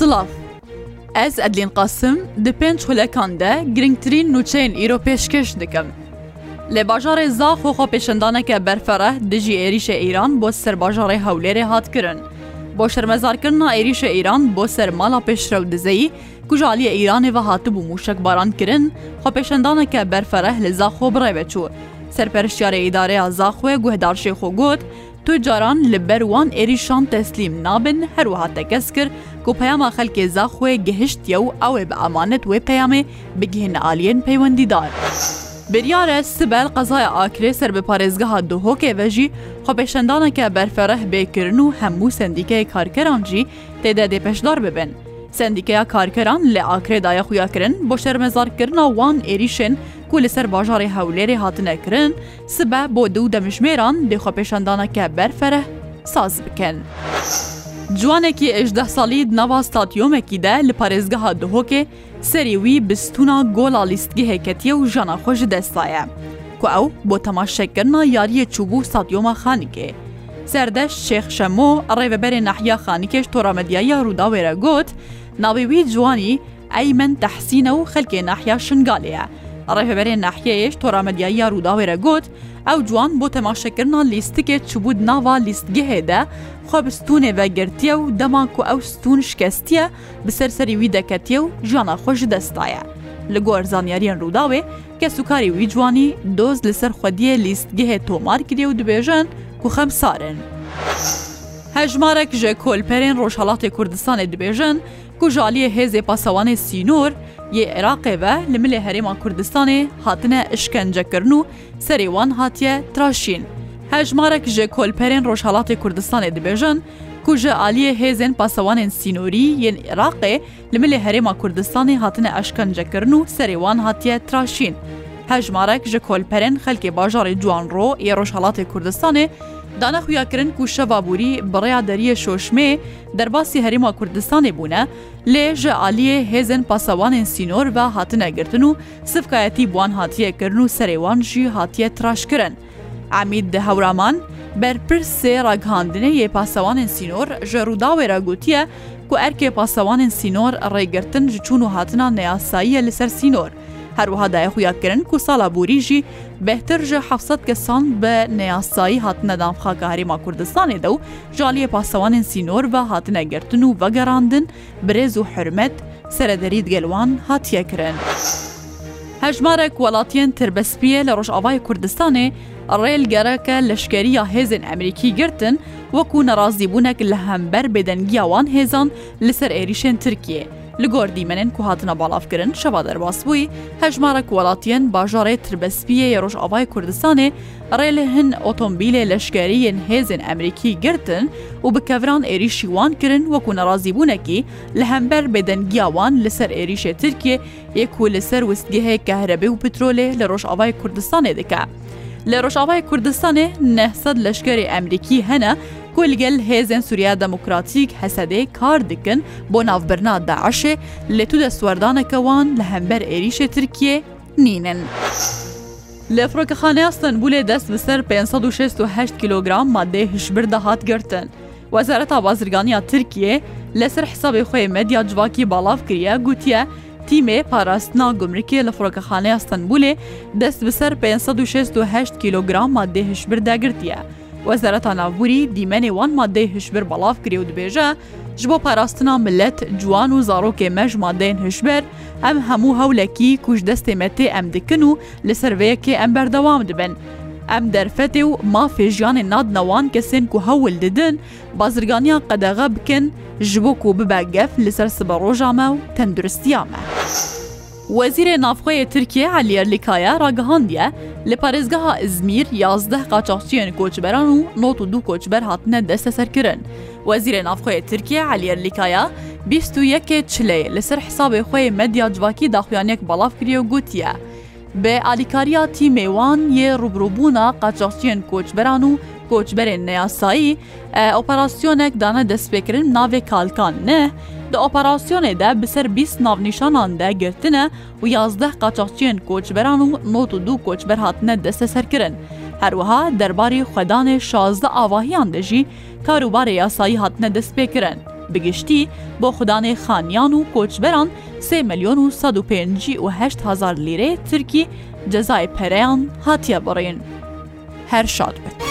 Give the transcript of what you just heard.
Silav. Ez Edlîn Qasim di pênc xulekan de girngtirîn nûçeyên îro pêşkêş dikim. Lê bajarê Zax xwe pêşendaneke berfereh dijî êrîşê Îran bo ser bajarê Hewlêrê hat kirin. Bo şermezarkirina êrîşê Îran bo ser mala pêşrew dizeyî ku ji aliyê Îranê ve hatibû mûşekbaran kirin, xwe pêşendaneke berfereh li Zax xwe bi rê ve çû. Serperiştyarê îdareya Zax xwe guhdarşê xwe got, Tu caran li ber wan êrîşan teslîm nabin, her wiha te kes kir ku peyama xelkê zax wê gihiştiye û ew ê bi emanet wê peyamê bigihîne aliyên peywendîdar. Biryar e sibel qezaya Akirê ser bi parêzgeha Duhokê ve jî xwepêşandaneke berfereh bê kirin û hemû sendîkeyê karkeran jî tê de dê beşdar bibin. Sendîkeya karkeran li Akirê daye xuyakirin bo şermezarkirina wan êrîşên ku li ser bajarê Hewlêrê hatine kirin Sibe bo du demjimêran bê xwepêşandaneke ber fereh saz bikin. Ciwanekî êjdeh salî di nava stadyomekî de li parêzgeha Duhokê serî wî bi stûna gola lîstgehê ketiye û jana xwe ji dest daye ku ew bo temaşekirina yariyê çûbû stadyoma Xanikê. Serdeşt Şêx Şemo, rêveberê Nahiya Xanikê ji toramedyayiya Rûdawê re got, Navê wî ciwanî, Eymen Tehsîne û xelkê nahiya Şingalê ye. Rêveberê nahiyeyê ji tora medyayî ya Rûdawê re got, Ew ciwan bo temaşekirina lîstikê çûbû di nava lîstgehê de, xwe bi stûnê ve girtiye û dema ku ew stûn şikestiye, bi ser serî wî de ketiye û jiyana xwe ji dest daye. Li gor zanyariyên Rûdawê, kesûkarî wî ciwanî doz li ser xwediyê lîstgehê tomar kiriye û dibêjin ku xemsar in. Hejmarek ji kolperên Rojhelatê Kurdistanê dibêjin, ku ji aliyê Hêzê Pasewanê Sînor yê Iraqê ve li milê Herêma Kurdistanê hatine îşkencekirin û serê wan hatiye tiraşîn. Hejmarek ji kolperên Rojhelatê Kurdistanê dibêjin ku ji aliyê Hêzên Pasewanên Sînorî yên Iraqê li milê Herêma Kurdistanê hatine eşkencekirin û serê wan hatiye tiraşîn. Hejmarek ji kolperên xelkê bajarê Ciwanro yê Rojhelatê Kurdistanê dane xuyakirin ku şeva borî bi rêya deriyê Şoşmê, Derbasî Herêma Kurdistanê bûne lê ji aliyê hêzên pasewanên sînor ve hatine girtin û sivkayetî bi wan hatiye kirin û serê wan jî hatiye tiraşkirin. Emîd di Hewraman, berpirsê ragihandinê yê pasewanên sînor ji Rûdawê re gotiye ku erkê pasewanên sînor rêgirtin ji çûn û hatina neyasayî ye li ser sînor. Her wiha daye xuya kirin ku sala borî jî bêhtir ji heft sed kesan bi neyasayî hatine dan xaka Herêma Kurdistanê de û Ji aliyê pasewanên sînor ve hatine girtin û vegerandin, bi rêz û hurmet serederî di gel wan hatiye kirin. Hejmarek welatiyên Tirbespiyê li Rojavayê Kurdistanê rê li gereke leşkerî ya hêzên Emerîkî girtin wekû nerazîbûnek li hember bêdengiya wan hêzan li ser êrîşên Tirkiyê. Li gor dîmenên ku hatine balavkirin şeva derbasbûyî hejmarek welatiyên bajarê Tirbespiyê yê Rojavayê Kurdistanê, Rê li hin otomobîlê leşkerî yên hêzên Emerîkî girtin û bi keviran êrîşî wan kirin wekû nerazîbûnekî li hember bêdengiya wan li ser êrîşê Tirkiyê yê ku li ser wistgehê kehrebê û pitrolê li Rojavayê Kurdistanê dike. Li Rojavayê Kurdistanê neh sed leşkerê Emerîkî hene ku li gel Hêzên Sûriya Demokratîk, HSDê, kar dikin bo navbirina DAIŞ'ê lê tu destwerdaneke wan li hember êrîşê Tirkiyê nînin. Li Firokexaneya Stenbûlê dest bi ser pênc sed û şêst û heşt kîlogram madeyê hişbir de hat girtin. Wezareta Bazirganiya Tirkiyê li ser hesabê xwe yê medya civakî balav kiriye gotiye, Tîmê parastina gumrikê li Firokexaneya Stenbûlê dest bi ser pênc sed û şêst û heşt kîlogram madeyê hişbir de girtiye. Wezareta Navbûrî dîmenê wan maddeyê hişbir belav kiriye û dibêje, Ji bo parastina milet, ciwan û zarokê me ji maddeyên hişbir, em hemû hewlekî ku ji destê me tê em dikin û li ser vê yekê em berdewam dibin. Em derfetê û mafê jiyanê nadine wan kesên ku hewl didin bazirganiya qedexe bikin ji bo ku bibe gef li ser siberoja me û tenduristiya me. Wezîrê Navxwe yê Tirkiyê Elî Erlîkaya ragihandiye, li parêzgeha Îzmîr yazdeh qaçaxçiyên koçberan û nod û du koçber hatine desteserkirin. Wezîrê Navxwe yê Tirkiyê Elî Erlîkaya bîst û yekê Çileyê li ser hisabê xwe yê medya civakî daxuyaniyek belav kiriye û gotiye, Bi alîkariya tîmê wan yê rûbirûbûna qaçaxçiyên koçberan û koçberên neyasayî, Operasyonek dane destpêkirin navê Kalkan ne, di operasyonê de bi ser bîst navnîşanan de girtine û yazdeh qaçaxçiyên koçberan û nod û du koçber hatine desteserkirin. Herwiha derbarê xwedanê şazdeh avahiyan de jî kar û barê yasayî hatine destpêkirin. Bi giştî bo xwedanê xaniyan û koçberan sê milyon û sed û pêncî û heşt hezar lîreyê tirkî cezayê pereyan hatiye birîn. Her şad bin.